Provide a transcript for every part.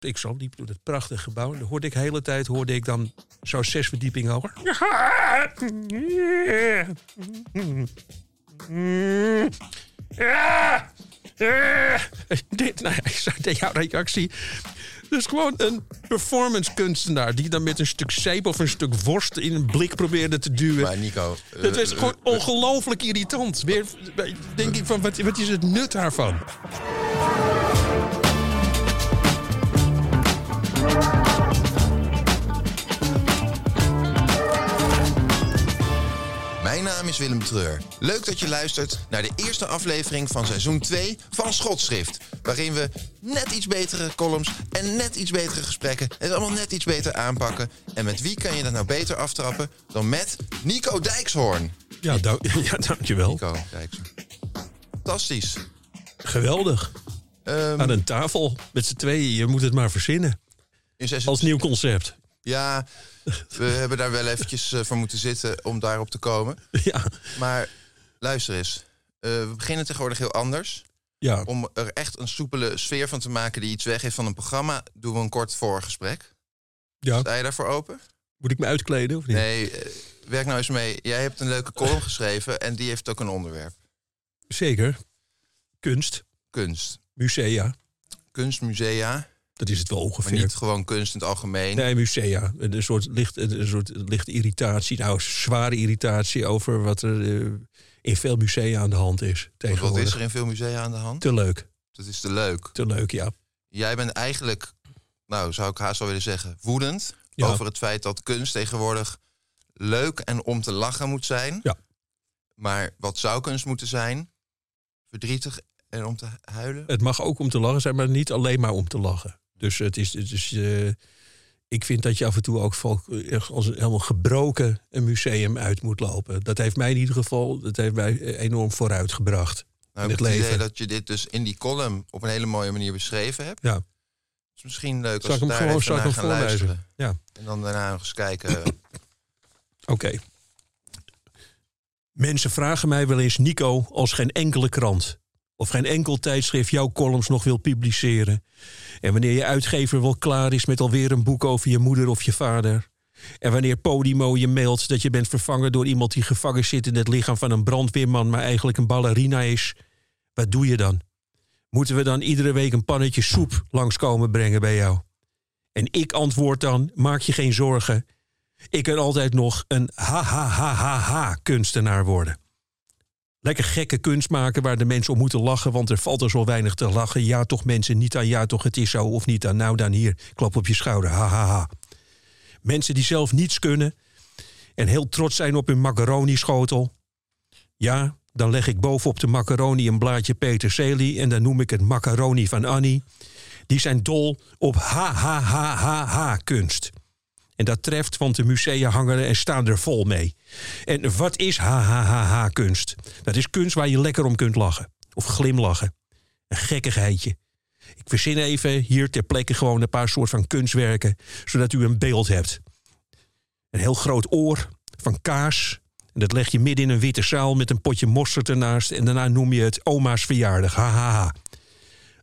Ik zo liep door het prachtige gebouw. En dan hoorde ik de hele tijd hoorde ik dan zo zes verdiepingen hoger. Dit, nou ja, ik zag jouw reactie. Dus gewoon een performance kunstenaar die dan met een stuk zeep of een stuk worst in een blik probeerde te duwen. Maar Nico... eh, Dat is eh, gewoon ongelooflijk irritant. Weer, denk ik van, wat, wat is het nut daarvan? Mijn naam is Willem Treur. Leuk dat je luistert naar de eerste aflevering van seizoen 2 van Schotschrift. Waarin we net iets betere columns en net iets betere gesprekken... het allemaal net iets beter aanpakken. En met wie kan je dat nou beter aftrappen dan met Nico Dijkshoorn? Ja, dank, ja dankjewel. Nico Dijkshoorn. Fantastisch. Geweldig. Ehm, Aan een tafel met z'n tweeën. Je moet het maar verzinnen. Als nieuw concept. Ja, we hebben daar wel eventjes eh, voor moeten zitten om daarop te komen. Ja, Maar luister eens. eh, we beginnen tegenwoordig heel anders. ja. Om er echt een soepele sfeer van te maken die iets weggeeft van een programma, doen we een kort voorgesprek. ja. Sta je daarvoor open? Moet ik me uitkleden of niet? Nee, eh, werk nou eens mee. Jij hebt een leuke column geschreven en die heeft ook een onderwerp. Zeker. Kunst, Kunst. musea. Kunstmusea, Dat is het wel maar ongeveer. niet gewoon kunst in het algemeen. Nee, musea. Een soort, licht, een soort lichte irritatie. Nou, zware irritatie over wat er eh, in veel musea aan de hand is. Tegenwoordig. Wat is er in veel musea aan de hand? Te leuk. Dat is te leuk. Te leuk, ja. Jij bent eigenlijk, nou zou ik haast wel willen zeggen, woedend Ja. over het feit dat kunst tegenwoordig leuk en om te lachen moet zijn. Ja. Maar wat zou kunst moeten zijn? Verdrietig en om te huilen? Het mag ook om te lachen zijn, maar niet alleen maar om te lachen. Dus het is. Het is eh, ik vind dat je af en toe ook echt als een helemaal gebroken een museum uit moet lopen. Dat heeft mij in ieder geval dat heeft mij eh, enorm vooruitgebracht. Nou, in het het idee leven. dat je dit dus in die column op een hele mooie manier beschreven hebt. Ja. Is misschien leuk als ik we daar gewoon- even zal ik naar gaan voorlezen? luisteren. Ja. En dan daarna nog eens kijken. Oké. Mensen vragen mij wel eens, Nico, als geen enkele krant of geen enkel tijdschrift jouw columns nog wil publiceren. En wanneer je uitgever wel klaar is met alweer een boek over je moeder of je vader. En wanneer Podimo je mailt dat je bent vervangen door iemand die gevangen zit in het lichaam van een brandweerman, maar eigenlijk een ballerina is. Wat doe je dan? Moeten we dan iedere week een pannetje soep langskomen brengen bij jou? En ik antwoord dan: maak je geen zorgen. Ik kan altijd nog een ha-ha-ha-ha-ha kunstenaar worden. Lekker gekke kunst maken waar de mensen om moeten lachen, want er valt er zo weinig te lachen. Ja, toch mensen, niet aan ja, toch het is zo, of niet aan nou dan hier, klap op je schouder, ha-ha-ha. Mensen die zelf niets kunnen en heel trots zijn op hun macaroni-schotel. Ja, dan leg ik bovenop de macaroni een blaadje peterselie en dan noem ik het macaroni van Annie. Die zijn dol op ha-ha-ha-ha-ha-kunst. En dat treft, want de musea hangen en staan er vol mee. En wat is ha-ha-ha-ha-kunst? Dat is kunst waar je lekker om kunt lachen. Of glimlachen. Een gekkigheidje. Ik verzin even hier ter plekke gewoon een paar soort van kunstwerken, zodat u een beeld hebt. Een heel groot oor van kaas. En dat leg je midden in een witte zaal met een potje mosterd ernaast. En daarna noem je het oma's verjaardag. Ha, ha, ha.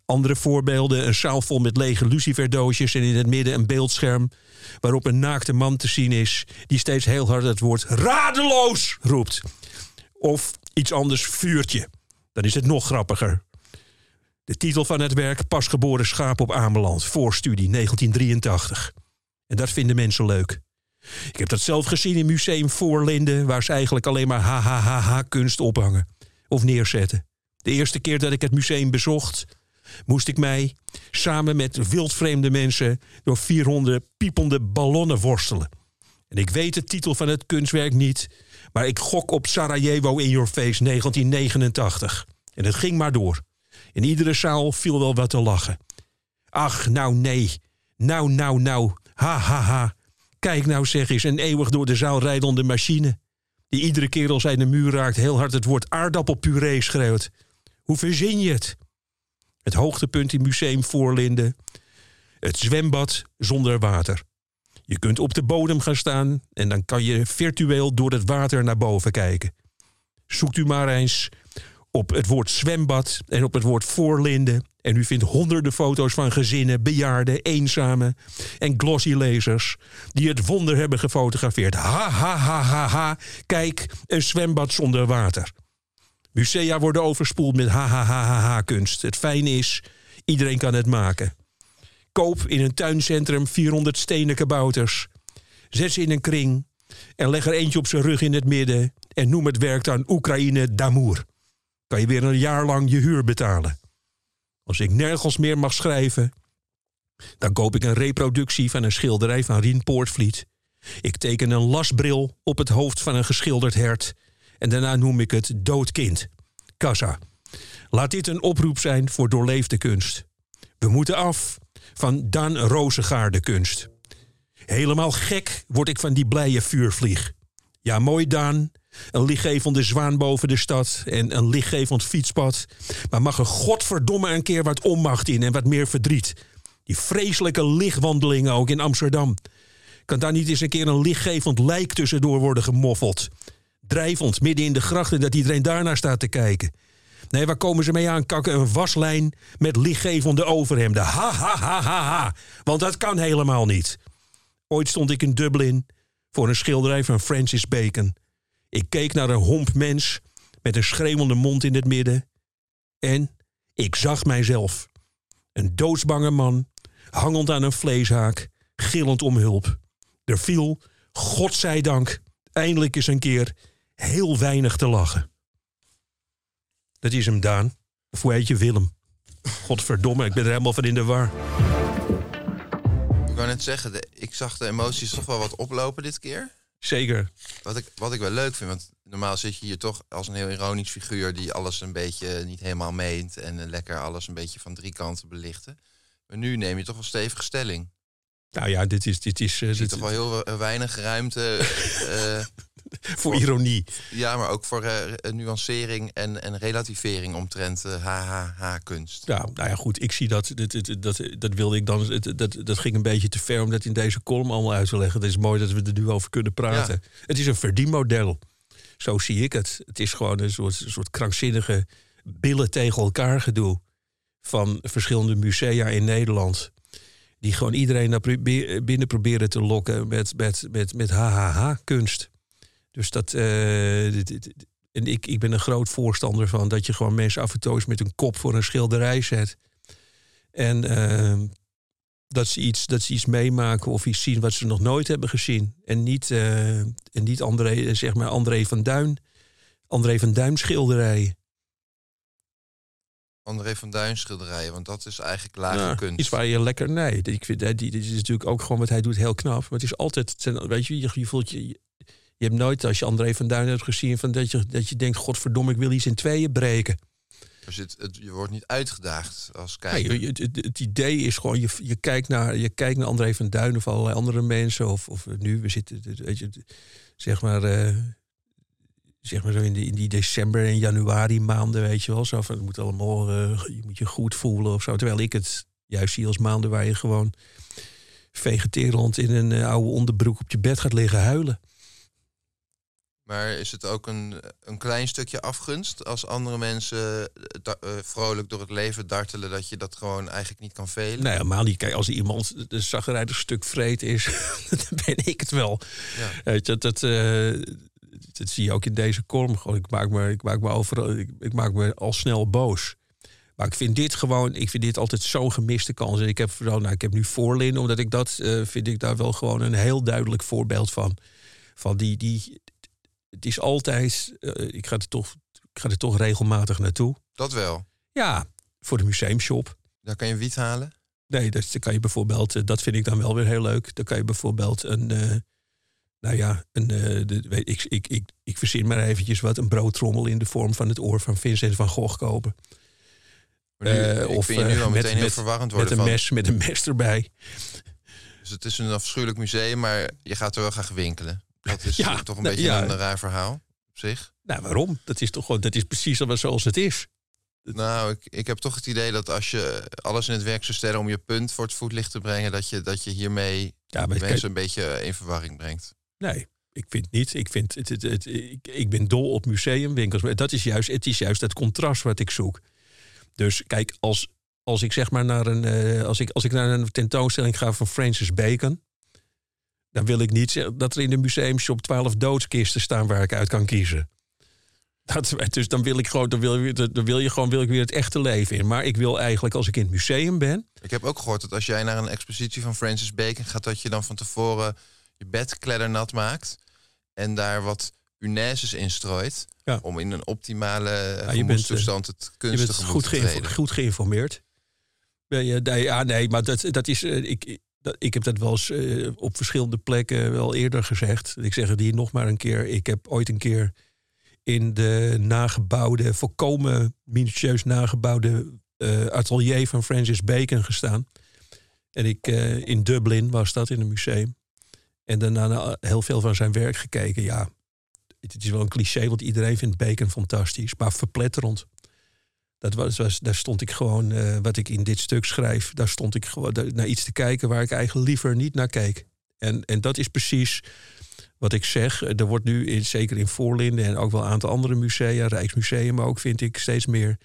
Andere voorbeelden, een zaal vol met lege luciferdoosjes... en in het midden een beeldscherm waarop een naakte man te zien is... die steeds heel hard het woord radeloos roept. Of iets anders, vuurtje. Dan is het nog grappiger. De titel van het werk Pasgeboren schaap op Ameland, voorstudie 1983. En dat vinden mensen leuk. Ik heb dat zelf gezien in Museum Voorlinden, waar ze eigenlijk alleen maar ha kunst ophangen of neerzetten. De eerste keer dat ik het museum bezocht, moest ik mij samen met wildvreemde mensen door 400 piepende ballonnen worstelen. En ik weet de titel van het kunstwerk niet, maar ik gok op Sarajevo in Your Face 1989. En het ging maar door. In iedere zaal viel wel wat te lachen. Ach, nou nee. Nou, nou, nou. Ha, ha, ha. Kijk nou zeg eens, een eeuwig door de zaal rijdende machine. Die iedere keer als hij de muur raakt heel hard het woord aardappelpuree schreeuwt. Hoe verzin je het? Het hoogtepunt in Museum Voorlinden. Het zwembad zonder water. Je kunt op de bodem gaan staan en dan kan je virtueel door het water naar boven kijken. Zoekt u maar eens op het woord zwembad en op het woord voorlinden. En u vindt honderden foto's van gezinnen, bejaarden, eenzamen en glossy lezers die het wonder hebben gefotografeerd. Ha, ha, ha, ha, ha. Kijk, een zwembad zonder water. Musea worden overspoeld met ha, ha, ha, ha, ha kunst. Het fijne is, iedereen kan het maken. Koop in een tuincentrum 400 stenen kabouters. Zet ze in een kring en leg er eentje op zijn rug in het midden en noem het werk dan Oekraïne d'amour kan je weer een jaar lang je huur betalen. Als ik nergens meer mag schrijven, dan koop ik een reproductie van een schilderij van Rien Poortvliet. Ik teken een lasbril op het hoofd van een geschilderd hert en daarna noem ik het doodkind. Kassa. Laat dit een oproep zijn voor doorleefde kunst. We moeten af van Dan Rozengaarde kunst. Helemaal gek word ik van die blije vuurvlieg. Ja, mooi Daan, een lichtgevende zwaan boven de stad en een lichtgevend fietspad. Maar mag er godverdomme een keer wat onmacht in en wat meer verdriet. Die vreselijke lichtwandelingen ook in Amsterdam. Kan daar niet eens een keer een lichtgevend lijk tussendoor worden gemoffeld? Drijvend, midden in de grachten, dat iedereen daarnaar staat te kijken. Nee, waar komen ze mee aankakken? Een waslijn met lichtgevende overhemden. Ha, ha, ha, ha, ha. Want dat kan helemaal niet. Ooit stond ik in Dublin voor een schilderij van Francis Bacon. Ik keek naar een homp mens met een schreeuwende mond in het midden. En ik zag mijzelf. Een doodsbange man, hangend aan een vleeshaak, gillend om hulp. Er viel, godzijdank, eindelijk eens een keer heel weinig te lachen. Dat is hem, Daan. Of hoe heet je, Willem? Godverdomme, ik ben er helemaal van in de war. Ik wou net zeggen, ik zag de emoties toch wel wat oplopen dit keer. Zeker. Wat ik, wat ik wel leuk vind, want normaal zit je hier toch als een heel ironisch figuur die alles een beetje niet helemaal meent en lekker alles een beetje van drie kanten belichten. Maar nu neem je toch wel stevige stelling. Nou ja, dit is. Dit is uh, dit, toch wel heel weinig ruimte. Voor, ironie. Ja, maar ook voor uh, nuancering en, en relativering omtrent HHH-kunst. Ja, nou ja, goed. Ik zie dat. Dat, dat, dat wilde ik dan. Dat, dat ging een beetje te ver om dat in deze column allemaal uit te leggen. Het is mooi dat we er nu over kunnen praten. Het is een verdienmodel. Zo zie ik het. Het is gewoon een soort, soort krankzinnige billen tegen elkaar gedoe. Van verschillende musea in Nederland die gewoon iedereen naar binnen proberen te lokken met, met, met, met HHH-kunst. Dus dat. Uh, en ik, ik ben een groot voorstander van dat je gewoon mensen af en toe eens met een kop voor een schilderij zet. En uh, dat, ze iets, dat ze iets meemaken of iets zien wat ze nog nooit hebben gezien. En niet, uh, en niet André, zeg maar André van Duin. André van Duin schilderijen. André van Duin schilderijen, want dat is eigenlijk lage kunst. Iets waar je lekker nee. Ik vind die, die, is natuurlijk ook gewoon wat hij doet heel knap. Maar het is altijd, weet je, je, voelt je, je hebt nooit als je André van Duin hebt gezien van dat je dat je denkt, godverdomme, ik wil iets in tweeën breken. Dus het, het, je wordt niet uitgedaagd als kijker. Nee, het, het, idee is gewoon, je, je, kijkt naar, je kijkt naar André van Duin of allerlei andere mensen. Of, of nu, we zitten, weet je, zeg maar, uh, zeg maar zo in, die, in die december en januari maanden, weet je wel. Zo van, het moet allemaal, uh, je moet je goed voelen of zo. Terwijl ik het juist zie als maanden waar je gewoon vegeterend in een uh, oude onderbroek op je bed gaat liggen huilen. Maar is het ook een, een klein stukje afgunst als andere mensen uh, vrolijk door het leven dartelen, dat je dat gewoon eigenlijk niet kan velen? Nee, helemaal niet. Kijk, als iemand de zagrijdig stuk vreed is, dan ben ik het wel. Ja. dat, dat, dat zie je ook in deze. Gewoon, ik maak me, ik maak me overal, ik, ik maak me al snel boos. Maar ik vind dit gewoon, ik vind dit altijd zo'n gemiste kans. En ik heb vooral, nou, ik heb nu Voorlin, omdat ik dat eh, vind ik daar wel gewoon een heel duidelijk voorbeeld van. Van die, die, het is altijd, eh, ik, ga er toch, ik ga er toch regelmatig naartoe. Dat wel. Ja, voor de museumshop. Daar kan je wiet halen. Nee, dan kan je bijvoorbeeld, eh, dat vind ik dan wel weer heel leuk. Dan kan je bijvoorbeeld een, eh, nou ja, een, de, weet, ik, ik, ik, ik verzin maar eventjes wat, een broodtrommel in de vorm van het oor van Vincent van Gogh kopen. Maar nu, ik of, vind je nu al met- meteen heel met- verwarrend Met worden. een, van, mes, met een mes erbij. Dus het is een afschuwelijk museum, maar je gaat er wel graag winkelen. Dat is Ja, eh, toch een nou, beetje ja. een raar verhaal op zich. Nou, waarom? Dat is toch gewoon, dat is precies zoals het is. Nou, ik, ik heb toch het idee dat als je alles in het werk zou stellen om je punt voor het voetlicht te brengen, dat je, dat je hiermee Ja, mensen kijk, een beetje in verwarring brengt. nee, ik vind niet. Ik, vind het, het, het- ik, ik ben dol op museumwinkels. Maar dat is juist, het is juist het contrast wat ik zoek. Dus kijk, als, als ik zeg maar naar een, eh, als ik, als ik naar een tentoonstelling ga van Francis Bacon, dan wil ik niet dat er in de museumshop twaalf doodskisten staan waar ik uit kan kiezen. Dat, dus dan wil ik gewoon, dan wil, je- dan wil je gewoon, wil ik weer het echte leven in. Maar ik wil eigenlijk, als ik in het museum ben, Ik heb ook gehoord dat als jij naar een expositie van Francis Bacon gaat, dat je dan van tevoren je bed kleddernat maakt en daar wat unaises in strooit. Ja. Om in een optimale bent, gemoedstoestand het Je bent tegemoet goed, te geïnfo- treden. goed geïnformeerd. Ben je, nee, ja, nee, maar dat, dat is. eh, ik, ik heb dat wel eens eh, op verschillende plekken wel eerder gezegd. Ik zeg het hier nog maar een keer. Ik heb ooit een keer in de nagebouwde, volkomen minutieus nagebouwde eh, atelier van Francis Bacon gestaan. En ik eh, in Dublin was dat in een museum. En daarna heel veel van zijn werk gekeken. Ja, het is wel een cliché, want iedereen vindt Bacon fantastisch, maar verpletterend. Dat was, daar stond ik gewoon, eh, wat ik in dit stuk schrijf, daar stond ik gewoon naar iets te kijken waar ik eigenlijk liever niet naar keek. En, en dat is precies wat ik zeg. Er wordt nu, in, zeker in Voorlinden en ook wel een aantal andere musea, Rijksmuseum ook, vind ik steeds meer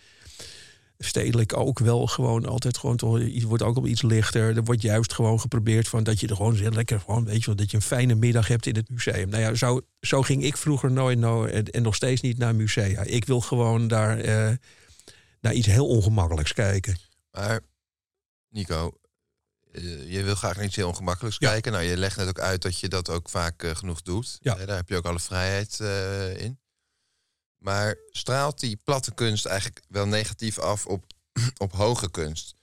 stedelijk ook wel gewoon altijd gewoon toch, wordt ook al iets lichter. Er wordt juist gewoon geprobeerd van dat je er gewoon heel lekker gewoon, weet je wel, dat je een fijne middag hebt in het museum. Nou ja, zo, zo ging ik vroeger nooit nou, en, en nog steeds niet naar musea. Ik wil gewoon daar eh, naar iets heel ongemakkelijks kijken. Maar Nico, eh, je wil graag naar iets heel ongemakkelijks Ja. kijken. Nou, je legt net ook uit dat je dat ook vaak eh, genoeg doet. Ja. Daar heb je ook alle vrijheid eh, in. Maar straalt die platte kunst eigenlijk wel negatief af op, op hoge kunst?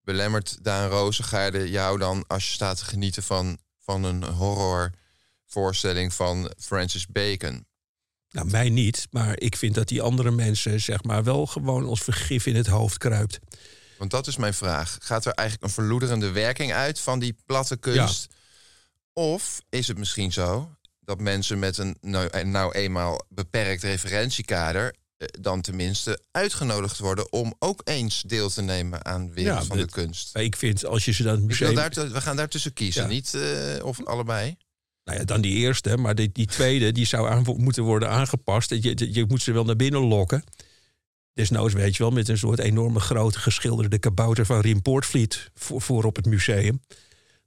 Belemmert Daan Rozengaarde jou dan als je staat te genieten van, van een horrorvoorstelling van Francis Bacon? Nou, mij niet, maar ik vind dat die andere mensen zeg maar wel gewoon als vergif in het hoofd kruipt. Want dat is mijn vraag. Gaat er eigenlijk een verloederende werking uit van die platte kunst? Of is het misschien zo dat mensen met een nou, nou eenmaal beperkt referentiekader... eh, dan tenminste uitgenodigd worden om ook eens deel te nemen aan de wereld Ja, van de dit- kunst? Ik vind als je ze dan museum... daar we gaan daar tussen kiezen, Ja. niet eh, of allebei. Nou ja, dan die eerste, maar die, die tweede die zou moeten worden aangepast. Je, je, je moet ze wel naar binnen lokken. Desnoods weet je wel, met een soort enorme grote geschilderde kabouter van Riem Poortvliet voor, voor op het museum.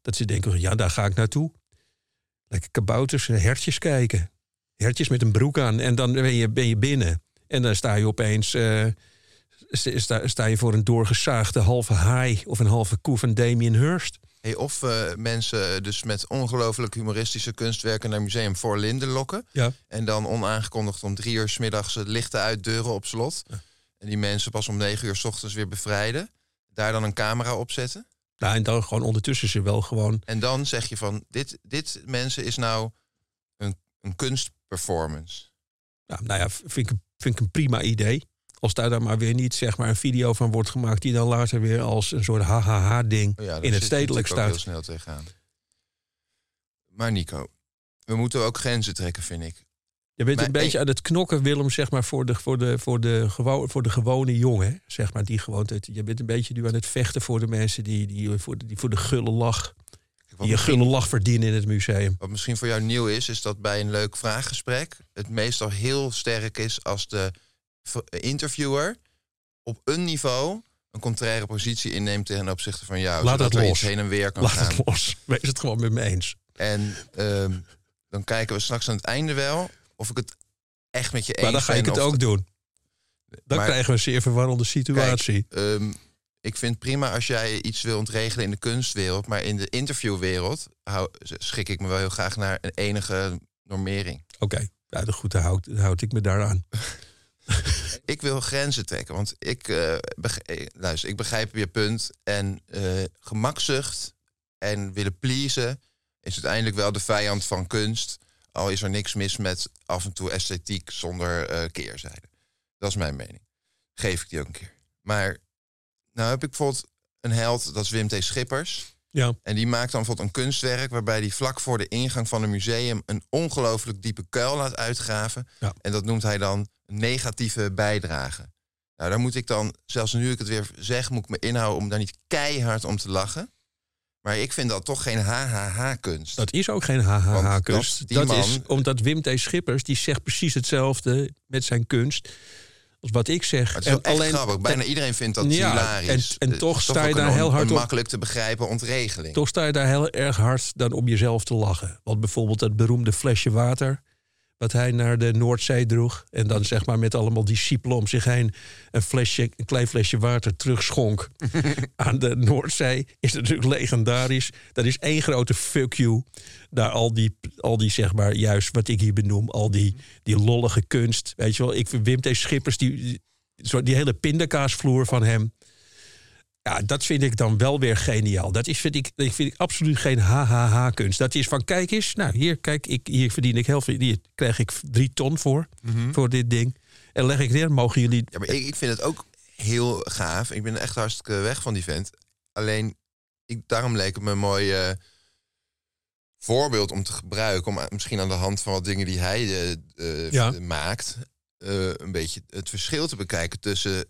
Dat ze denken, ja, daar ga ik naartoe. Lekker kabouters en hertjes kijken. Hertjes met een broek aan en dan ben je, ben je binnen. En dan sta je opeens eh, sta, sta je voor een doorgezaagde halve haai of een halve koe van Damien Hirst. Hey, of eh, mensen dus met ongelooflijk humoristische kunstwerken naar museum voor Linden lokken. Ja. En dan onaangekondigd om drie uur 's middags het lichten uit, deuren op slot. En die mensen pas om negen uur 's ochtends weer bevrijden. Daar dan een camera op zetten. Nou, en dan gewoon ondertussen ze wel gewoon En dan zeg je van, dit, dit mensen is nou een, een kunstperformance. Nou, nou ja, vind ik, vind ik een prima idee. Als daar dan maar weer niet zeg maar, een video van wordt gemaakt... die dan later weer als een soort haha-ding Oh ja, daar in het je stedelijk staat. heel snel tegenaan. Maar Nico, we moeten ook grenzen trekken, vind ik. Je bent Maar een beetje aan het knokken, Willem, zeg maar, voor de, voor de, voor de, gewo voor de gewone jongen. Zeg maar, die gewoon, het- je bent een beetje nu aan het vechten voor de mensen die, die, voor, de, die voor de gulle lach... Die een misschien, gulle lach verdienen in het museum. wat misschien voor jou nieuw is, is dat bij een leuk vraaggesprek... het meestal heel sterk is als de interviewer op een niveau... een contraire positie inneemt ten opzichte van jou. Laat zodat het los. heen en weer kan Laat gaan. het los. Wees het gewoon met me eens. En ehm, dan kijken we straks aan het einde wel of ik het echt met je eens Maar dan ga ik ben. het ook doen. Dan Maar- krijgen we een zeer verwarrende situatie. Kijk, ehm, ik vind prima als jij iets wil ontregelen in de kunstwereld, maar in de interviewwereld hou, schik ik me wel heel graag naar een enige normering. Oké, ja, goed, dan houd, dan houd ik me daaraan. Ik wil grenzen trekken, want ik, eh, eh, luister, ik begrijp je punt. En eh gemakzucht en willen pleasen is uiteindelijk wel de vijand van kunst. Al is er niks mis met af en toe esthetiek zonder keerzijde. Dat is mijn mening. Geef ik die ook een keer. Maar nou heb ik bijvoorbeeld een held, dat is Wim T. Schippers. Ja, En die maakt dan bijvoorbeeld een kunstwerk waarbij hij vlak voor de ingang van een museum een ongelooflijk diepe kuil laat uitgraven. Ja. En dat noemt hij dan negatieve bijdrage. Nou, daar moet ik dan, zelfs nu ik het weer zeg, moet ik me inhouden om daar niet keihard om te lachen. Maar ik vind dat toch geen HHH-kunst. dat is ook geen HHH-kunst. dat- Dat, is omdat Wim T. Schippers, die zegt precies hetzelfde met zijn kunst wat ik zeg. Het is wel echt grappig. Bijna en- iedereen vindt dat Ja, hilarisch. en- en Het toch sta je daar heel hard op. makkelijk te begrijpen ontregeling. toch sta je daar heel erg hard dan om jezelf te lachen. Want bijvoorbeeld dat beroemde flesje water... wat hij naar de Noordzee droeg... en dan zeg maar met allemaal discipelen om zich heen... een, flesje, een klein flesje water terugschonk aan de Noordzee... is natuurlijk legendarisch. Dat is één grote fuck you... naar al die, al die zeg maar, juist wat ik hier benoem... al die, die lollige kunst. Weet je wel, ik Wim T. Schippers... die, die, zo- die hele pindakaasvloer van hem... Ja, dat vind ik dan wel weer geniaal. Dat is, vind ik, dat vind ik absoluut geen HHH-kunst. Dat is van, kijk eens, nou hier, kijk, ik, hier verdien ik heel veel. Hier krijg ik drie ton voor, voor dit ding. En leg ik neer, mogen jullie... Ja, maar ik, ik vind het ook heel gaaf. Ik ben echt hartstikke weg van die vent. Alleen, ik, daarom leek het me een mooi eh, voorbeeld om te gebruiken. Om a- misschien aan de hand van wat dingen die hij eh, eh, Ja. maakt... eh, een beetje het verschil te bekijken tussen...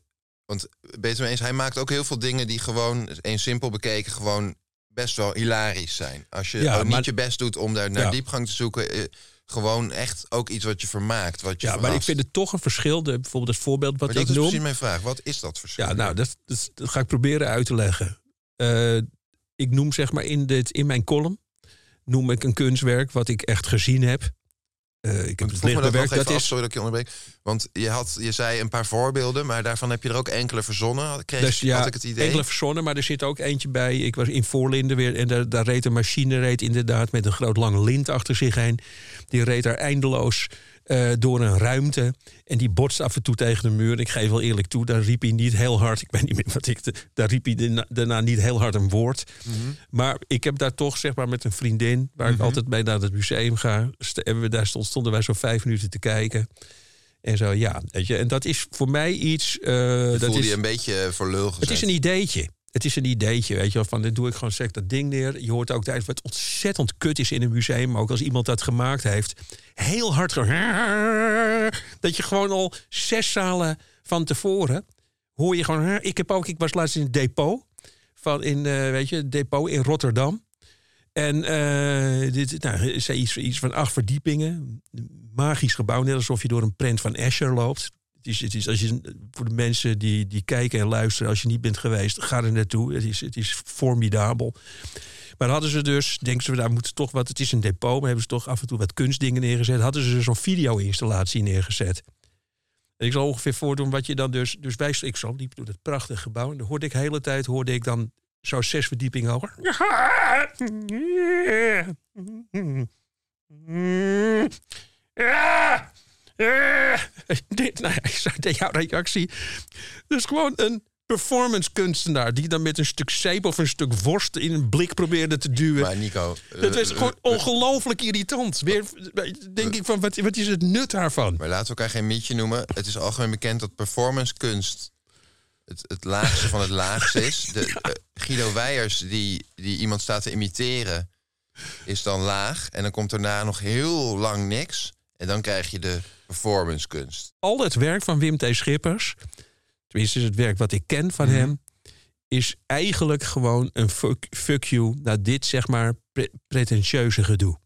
Want beter mee eens, hij maakt ook heel veel dingen die gewoon... eens simpel bekeken gewoon best wel hilarisch zijn. Als je Ja, niet maar- je best doet om daar naar Ja. diepgang te zoeken... eh, gewoon echt ook iets wat je vermaakt, wat je Ja, maar ik vind het toch een verschil. De, bijvoorbeeld het voorbeeld wat Maar dat ik is noem. precies mijn vraag. Wat is dat verschil? Ja, nou, dat, dat, dat ga ik proberen uit te leggen. Eh, ik noem zeg maar in, dit, in mijn column... noem ik een kunstwerk wat ik echt gezien heb. Eh, ik heb het dat lichtbewerkt. Dat af, is, sorry dat ik je onderbreek. Want je, had, je zei een paar voorbeelden, maar daarvan heb je er ook enkele verzonnen. Kreeg, Dus ja, had ik het idee. enkele verzonnen, maar er zit ook eentje bij. Ik was in Voorlinden weer en daar, daar reed een machine reed inderdaad met een groot lang lint achter zich heen. Die reed daar eindeloos eh, door een ruimte en die botste af en toe tegen de muur. Ik geef wel eerlijk toe, daar riep hij niet heel hard. Ik weet niet meer wat ik. daar riep hij daarna, niet heel hard een woord. Mhm. Maar ik heb daar toch zeg maar met een vriendin, waar ik altijd mee naar het museum ga, we daar stond, stonden wij zo vijf minuten te kijken. En zo, ja, weet je. En dat is voor mij iets. eh, Je dat voelde is, je een beetje voor lul gezet. het is een ideetje. Het is een ideetje, weet je wel. Van, dit doe ik gewoon zeg dat ding neer. Je hoort ook tijd wat ontzettend kut is in een museum. Ook als iemand dat gemaakt heeft. Heel hard. Dat je gewoon al zes zalen van tevoren... hoor je gewoon... Ik, heb ook, ik was laatst in het depot. Van in, eh, weet je, depot in Rotterdam. En eh, dit nou, is iets, iets van acht verdiepingen. Magisch gebouw, net alsof je door een prent van Escher loopt. Het is, het is, als je, voor de mensen die, die kijken en luisteren, als je niet bent geweest, ga er naartoe. Het is, het is formidabel. Maar hadden ze dus, denken ze, daar moet toch wat. Het is een depot, maar hebben ze toch af en toe wat kunstdingen neergezet. Hadden ze zo'n video-installatie neergezet. En ik zal ongeveer voordoen wat je dan dus. Dus wij, ik zo liep door het prachtige gebouw. En hoorde ik de hele tijd, hoorde ik dan zo zes verdiepingen hoger. Ja! Ja! Dit, nou ja, ik jouw reactie. Dus gewoon een performance kunstenaar die dan met een stuk zeep of een stuk worst in een blik probeerde te duwen. Maar Nico... dat eh, was gewoon eh, ongelooflijk irritant. Weer denk ik van, wat, wat is het nut daarvan? Maar laten we elkaar geen mietje noemen. Het is algemeen bekend dat performance kunst het, het laagste van het laagste is. De, eh, Guido Weijers, die, die iemand staat te imiteren, is dan laag. En dan komt daarna nog heel lang niks. En dan krijg je de performance kunst. Al het werk van Wim T. Schippers, tenminste het werk wat ik ken van Mhm. hem, is eigenlijk gewoon een fuck, fuck you naar dit, zeg maar, pre- pretentieuze gedoe.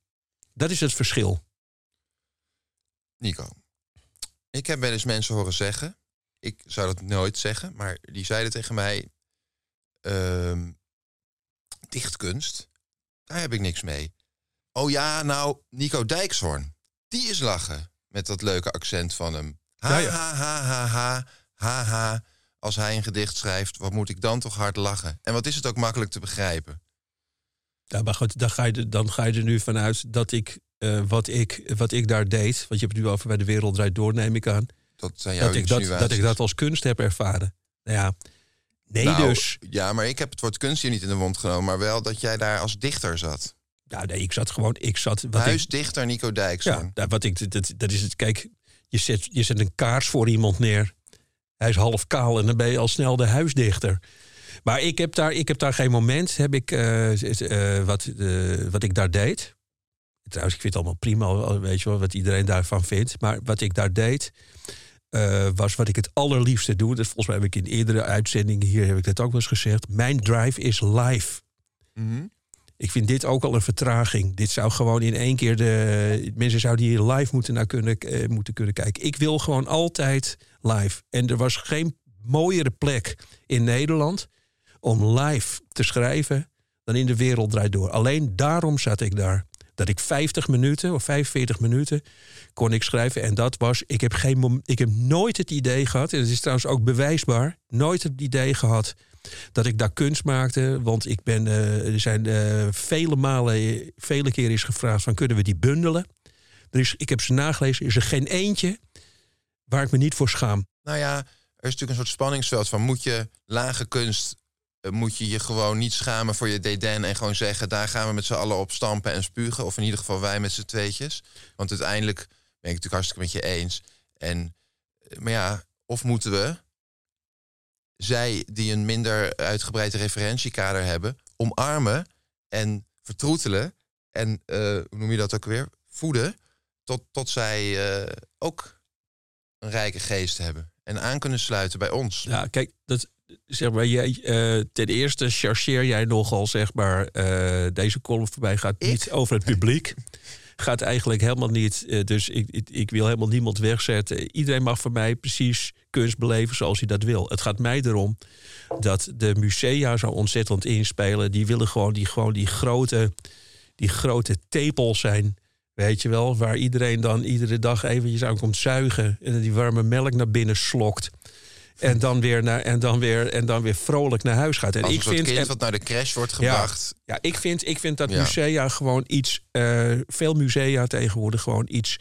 Dat is het verschil. Nico, ik heb wel eens mensen horen zeggen... ik zou dat nooit zeggen, maar die zeiden tegen mij... ehm, dichtkunst, daar heb ik niks mee. Oh ja, nou, Nico Dijkshoorn, die is lachen. Met dat leuke accent van hem. Ha, Ja, ja. ha, ha, ha, ha, ha, ha. Als hij een gedicht schrijft, wat moet ik dan toch hard lachen? En wat is het ook makkelijk te begrijpen? Ja, maar goed, dan ga, je, er- dan ga je er nu vanuit dat ik, eh, wat ik wat ik daar deed... want je hebt het nu over bij de wereld draait door, neem ik aan... Dat zijn jouw Dat ik dat ik dat als kunst heb ervaren. Nou ja, nee Nou, dus. Ja, maar ik heb het woord kunst hier niet in de mond genomen... maar wel dat jij daar als dichter zat. Ja, nee, ik zat gewoon... Ik zat, wat ik, Huisdichter Nico Dijkshoorn. Ja, wat ik, dat, dat is het. Kijk, je zet, je zet een kaars voor iemand neer. Hij is half kaal en dan ben je al snel de huisdichter. Maar ik heb daar, ik heb daar geen moment heb ik, eh, eh, wat, eh, wat ik daar deed. Trouwens, ik vind het allemaal prima, weet je wel, wat iedereen daarvan vindt. Maar wat ik daar deed, was wat ik het allerliefste doe. Dat volgens mij heb ik in eerdere uitzendingen hier heb ik dat ook wel eens gezegd. Mijn drive is live. Mhm. Ik vind dit ook al een vertraging. Dit zou gewoon in één keer de. Mensen zouden hier live moeten naar kunnen, eh, moeten kunnen kijken. Ik wil gewoon altijd live. En er was geen mooiere plek in Nederland om live te schrijven dan in de wereld draait door. Alleen daarom zat ik daar. Dat ik 50 minuten of 45 minuten kon ik schrijven. En dat was, ik heb, geen ik heb nooit het idee gehad, en het is trouwens ook bewijsbaar, nooit het idee gehad dat ik daar kunst maakte. Want ik ben, eh, er zijn eh, vele malen, vele keren is gevraagd van kunnen we die bundelen? Er is, ik heb ze nagelezen, is er geen eentje waar ik me niet voor schaam. Nou ja, er is natuurlijk een soort spanningsveld van... moet je lage kunst, moet je je gewoon niet schamen voor je deden... en gewoon zeggen, daar gaan we met z'n allen op stampen en spugen. Of in ieder geval wij met z'n tweetjes. Want uiteindelijk ben ik natuurlijk hartstikke met je eens. En, eh, maar ja, of moeten we zij die een minder uitgebreid referentiekader hebben... omarmen en vertroetelen en, eh, hoe noem je dat ook weer, voeden... tot, tot zij eh, ook een rijke geest hebben. En aan kunnen sluiten bij ons. Ja, kijk, dat, zeg maar, jij, eh, ten eerste chargeer jij nogal, zeg maar, eh, deze column voorbij gaat Ik? niet over het publiek. Gaat eigenlijk helemaal niet. eh, dus ik, ik, ik wil helemaal niemand wegzetten. Iedereen mag voor mij precies kunst beleven zoals hij dat wil. Het gaat mij erom dat de musea zo ontzettend inspelen. Die willen gewoon die, gewoon die grote, die grote tepels zijn. Weet je wel, waar iedereen dan iedere dag eventjes aan komt zuigen. En die warme melk naar binnen slokt. En dan weer, naar, en dan weer, en dan weer vrolijk naar huis gaat. En Als een ik vind, kind en- wat naar de crash wordt gebracht. ja, ik vind, ik vind dat Ja. musea gewoon iets. eh, veel musea tegenwoordig gewoon iets.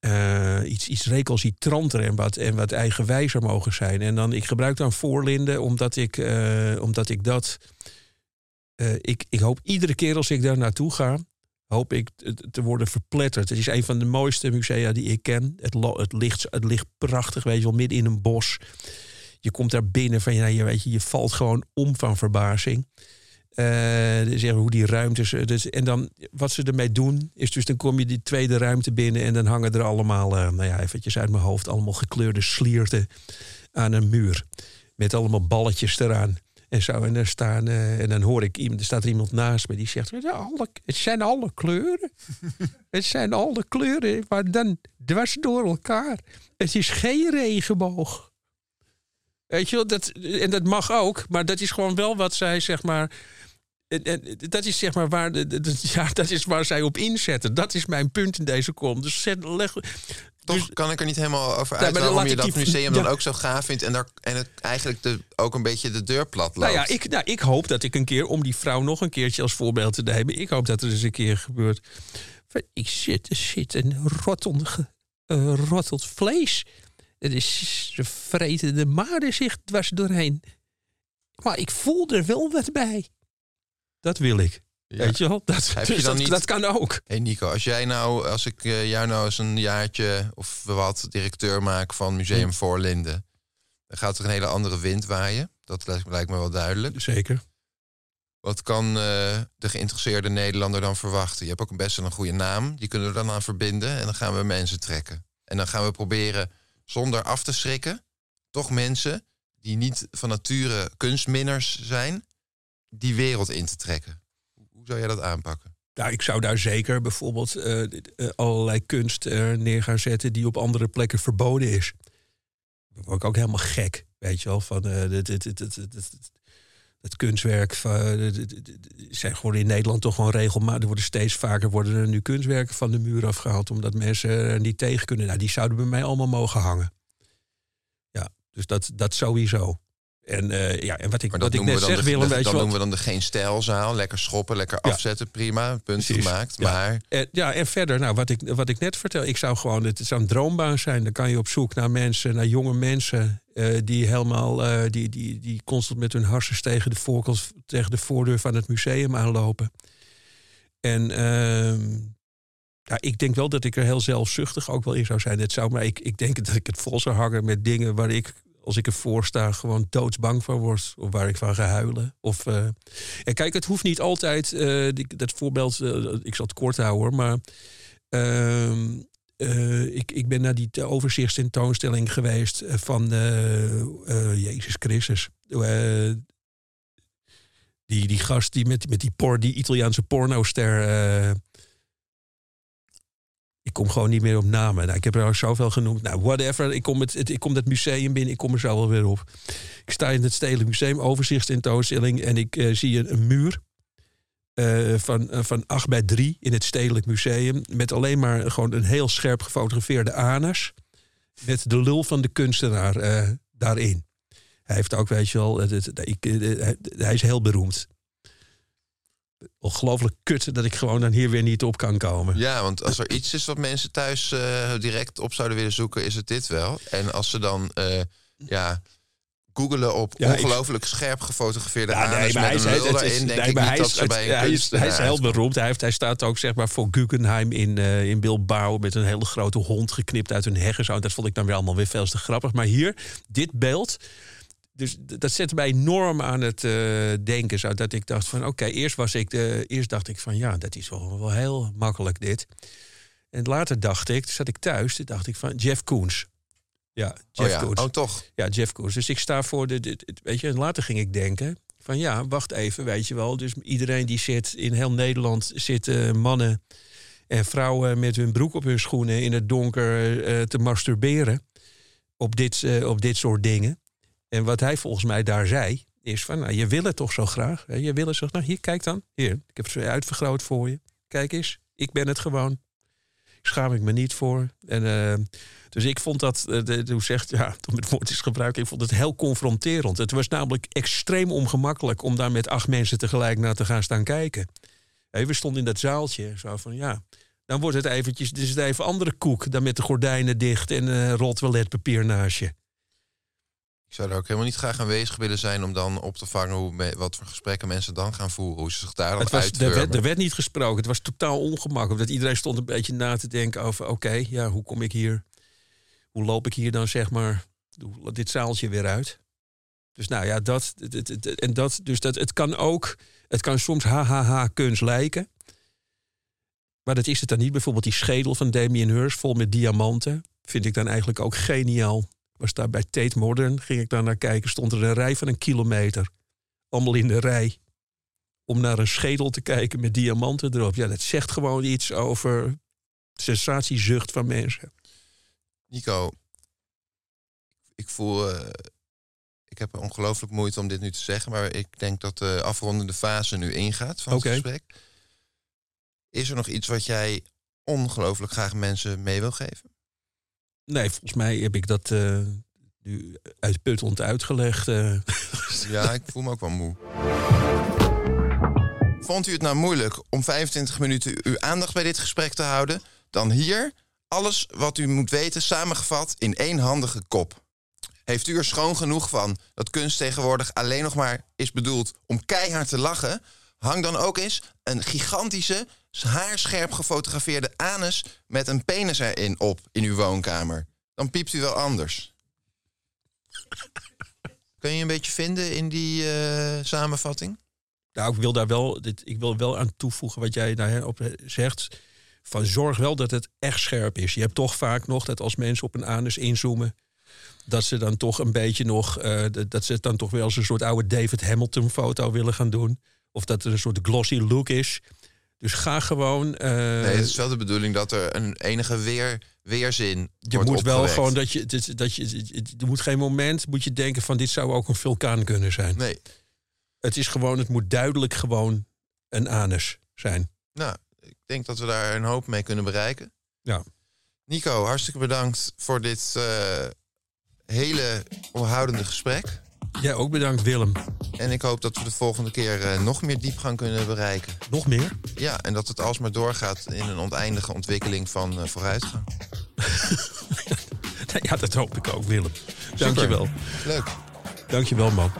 eh, iets, iets recalcitranter en wat, en wat eigenwijzer mogen zijn. En dan, ik gebruik dan voorlinden omdat ik, eh, omdat ik dat. ik, ik hoop iedere keer als ik daar naartoe ga, hoop ik te, worden verpletterd. Het is een van de mooiste musea die ik ken. Het, het, ligt, het ligt prachtig, weet je wel, midden in een bos. Je komt daar binnen van, ja, je, weet je, je valt gewoon om van verbazing. Eh, zeggen hoe die ruimtes. eh, Dus, en dan wat ze ermee doen, is dus dan kom je die tweede ruimte binnen en dan hangen er allemaal, eh, nou ja, eventjes uit mijn hoofd, allemaal gekleurde slierten aan een muur. Met allemaal balletjes eraan. En zo, en, daar staan, eh, en dan hoor ik iemand, er staat er iemand naast me die zegt: "Het zijn alle, het zijn alle kleuren. het zijn alle kleuren, maar dan dwars door elkaar. Het is geen regenboog. Weet je wel, dat, en dat mag ook, maar dat is gewoon wel wat zij zeg maar. En, en dat is zeg maar waar, de, de- de- ja, dat is waar zij op inzetten. Dat is mijn punt in deze column. Dus zet, leg, Toch dus- kan ik er niet helemaal over uit dan waarom laat je dat die- museum ja. dan ook zo gaaf vindt... en, daar, en het eigenlijk de, ook een beetje de deur plat loopt. Nou ja, ik, nou, ik hoop dat ik een keer, om die vrouw nog een keertje als voorbeeld te nemen, ik hoop dat er eens een keer gebeurt. Ik zit, er zit een rottend, eh, vlees. Het is, ze vreten de maden zich dwars doorheen. Maar ik voel er wel wat bij. Dat wil ik. Ja. Weet je wel? Dat, Heb je dus dan dat, niet- dat kan ook. hey Nico, als jij nou, als ik eh, jou nou eens een jaartje of wat directeur maak van Museum Hm. Voorlinden, dan gaat er een hele andere wind waaien. Dat lijkt, lijkt me wel duidelijk. Zeker. Wat kan eh, de geïnteresseerde Nederlander dan verwachten? Je hebt ook best wel een goede naam. Die kunnen we dan aan verbinden. En dan gaan we mensen trekken. En dan gaan we proberen, zonder af te schrikken, toch mensen die niet van nature kunstminners zijn, die wereld in te trekken. Hoe zou jij dat aanpakken? Nou, ik zou daar zeker bijvoorbeeld eh, eh, allerlei kunst eh, neer gaan zetten die op andere plekken verboden is. Dan word ik ook helemaal gek, weet je wel. Van, dit, dit, dit, het kunstwerk van, zijn gewoon in Nederland toch gewoon regelmatig. Er worden steeds vaker worden er nu kunstwerken van de muur afgehaald. Omdat mensen er niet tegen kunnen. Nou, die zouden bij mij allemaal mogen hangen. Ja, dus dat, dat sowieso. En, eh, ja, en wat ik, wat ik net zeg, Willem, weet je noemen we dan de geen stijlzaal. Lekker schoppen, lekker Ja. afzetten, prima. Punt gemaakt. Ja. Maar En, ja, en verder, nou, wat, ik, wat ik net vertel, ik zou gewoon, het zou een droombaan zijn. Dan kan je op zoek naar mensen, naar jonge mensen eh, die helemaal, eh, die, die, die constant met hun harsens tegen de, voorkant, tegen de voordeur van het museum aanlopen. En ehm, ja, ik denk wel dat ik er heel zelfzuchtig ook wel in zou zijn. Het zou, maar ik, ik denk dat ik het vol zou hangen met dingen waar ik, als ik ervoor sta, gewoon doodsbang van word. Of waar ik van ga huilen. Of, eh, kijk, het hoeft niet altijd, eh, dat voorbeeld, eh, ik zal het kort houden maar ehm, eh, ik, ik ben naar die te- overzichtstentoonstelling geweest van Jezus Christus. Die, die gast die met, met die, por, die Italiaanse pornoster. Ik kom gewoon niet meer op namen. Nou, ik heb er al zoveel genoemd. Nou, whatever. Ik kom, het, ik kom dat museum binnen. Ik kom er zo wel weer op. Ik sta in het Stedelijk Museum, overzichtstentoonstelling. En ik eh, zie een, muur eh, van, eh, van 8 bij 3 in het Stedelijk Museum. Met alleen maar gewoon een heel scherp gefotografeerde anus. Met de lul van de kunstenaar daarin. Hij heeft ook, weet je wel, ik, hij is heel beroemd. Ongelooflijk kut dat ik gewoon dan hier weer niet op kan komen. ja, want als er iets is wat mensen thuis eh, direct op zouden willen zoeken, is het dit wel. En als ze dan eh, ja, googelen op Ja, ik- ongelooflijk scherp gefotografeerde Ja, anus maar hij met is, een het is- denk nee, ik maar niet hij is- bij hij is, hij is heel beroemd. Hij, heeft, hij staat ook zeg maar voor Guggenheim in, eh, in Bilbao met een hele grote hond geknipt uit een heg. Dat vond ik dan weer allemaal weer veel te grappig. Maar hier, dit beeld, dus dat zette mij enorm aan het eh, denken. Zodat ik dacht van oké, eerst was ik de, eerst dacht ik van ja, dat is wel, wel heel makkelijk dit. En later dacht ik, toen zat ik thuis, toen dacht ik van Jeff Koons. Ja, Oh Jeff ja, Koons. oh toch. Ja, Jeff Koons. Dus ik sta voor de, de- de- Weet je, en later ging ik denken. Van ja, wacht even, weet je wel. Dus iedereen die zit in heel Nederland zitten mannen en vrouwen met hun broek op hun schoenen in het donker eh, te masturberen. Op dit, eh, op dit soort dingen. En wat hij volgens mij daar zei, is van nou, je wil het toch zo graag. Hè? Je wil het zo nou hier, kijk dan. Hier, ik heb het uitvergroot voor je. Kijk eens, ik ben het gewoon. Schaam ik me niet voor. En eh, dus ik vond dat, eh, hoe zegt, ja, toen het woord is gebruikt, ik vond het heel confronterend. Het was namelijk extreem ongemakkelijk om daar met acht mensen tegelijk naar te gaan staan kijken. We stonden in dat zaaltje, zo van ja, dan wordt het eventjes, is het even andere koek dan met de gordijnen dicht en eh rol toiletpapier naast je. Ik zou er ook helemaal niet graag aanwezig willen zijn om dan op te vangen hoe me- wat voor gesprekken mensen dan gaan voeren. Hoe ze zich daar dan was, er, werd, er werd niet gesproken, het was totaal ongemakkelijk. Dat iedereen stond een beetje na te denken over, oké, ja, hoe kom ik hier, hoe loop ik hier dan zeg maar dit zaaltje weer uit? Dus nou ja, dat, het- en dat, dus dat, het kan ook, het kan soms hahaha kunst lijken. Maar dat is het dan niet. Bijvoorbeeld die schedel van Damien Hirst vol met diamanten. Vind ik dan eigenlijk ook geniaal. Was daar bij Tate Modern, ging ik daar naar kijken, stond er een rij van een kilometer. Allemaal in de rij. Om naar een schedel te kijken met diamanten erop. Ja, dat zegt gewoon iets over sensatiezucht van mensen. Nico, ik voel. eh, ik heb ongelooflijk moeite om dit nu te zeggen, maar ik denk dat de afrondende fase nu ingaat van het gesprek. Is er nog iets wat jij ongelooflijk graag mensen mee wil geven? Nee, volgens mij heb ik dat eh, nu uitputtend uitgelegd. eh. Ja, ik voel me ook wel moe. Vond u het nou moeilijk om 25 minuten uw aandacht bij dit gesprek te houden? Dan hier alles wat u moet weten samengevat in één handige kop. Heeft u er schoon genoeg van dat kunst tegenwoordig alleen nog maar is bedoeld om keihard te lachen? Hang dan ook eens een gigantische, haarscherp gefotografeerde anus met een penis erin op in uw woonkamer. Dan piept u wel anders. Kun je een beetje vinden in die eh, samenvatting? Nou, ik wil daar wel, dit, ik wil wel aan toevoegen wat jij daarop zegt. Van zorg wel dat het echt scherp is. Je hebt toch vaak nog dat als mensen op een anus inzoomen, dat ze dan toch een beetje nog, eh, dat- ze dan toch wel als een soort oude David Hamilton foto willen gaan doen. Of dat er een soort glossy look is. Dus ga gewoon. eh, Nee, het is wel de bedoeling dat er een enige weer, weerzin je wordt moet wel gewoon dat je, dat, dat je, er moet geen moment moet je denken van dit zou ook een vulkaan kunnen zijn. Nee. Het is gewoon, het moet duidelijk gewoon een anus zijn. Nou, ik denk dat we daar een hoop mee kunnen bereiken. Ja. Nico, hartstikke bedankt voor dit eh, hele onhoudende gesprek. Jij ook bedankt, Willem. En ik hoop dat we de volgende keer eh, nog meer diepgang kunnen bereiken. Nog meer? Ja, en dat het alsmaar doorgaat in een oneindige ontwikkeling van eh, vooruitgang. ja, dat hoop ik ook, Willem. Dankjewel. wel. Leuk. Dankjewel, man.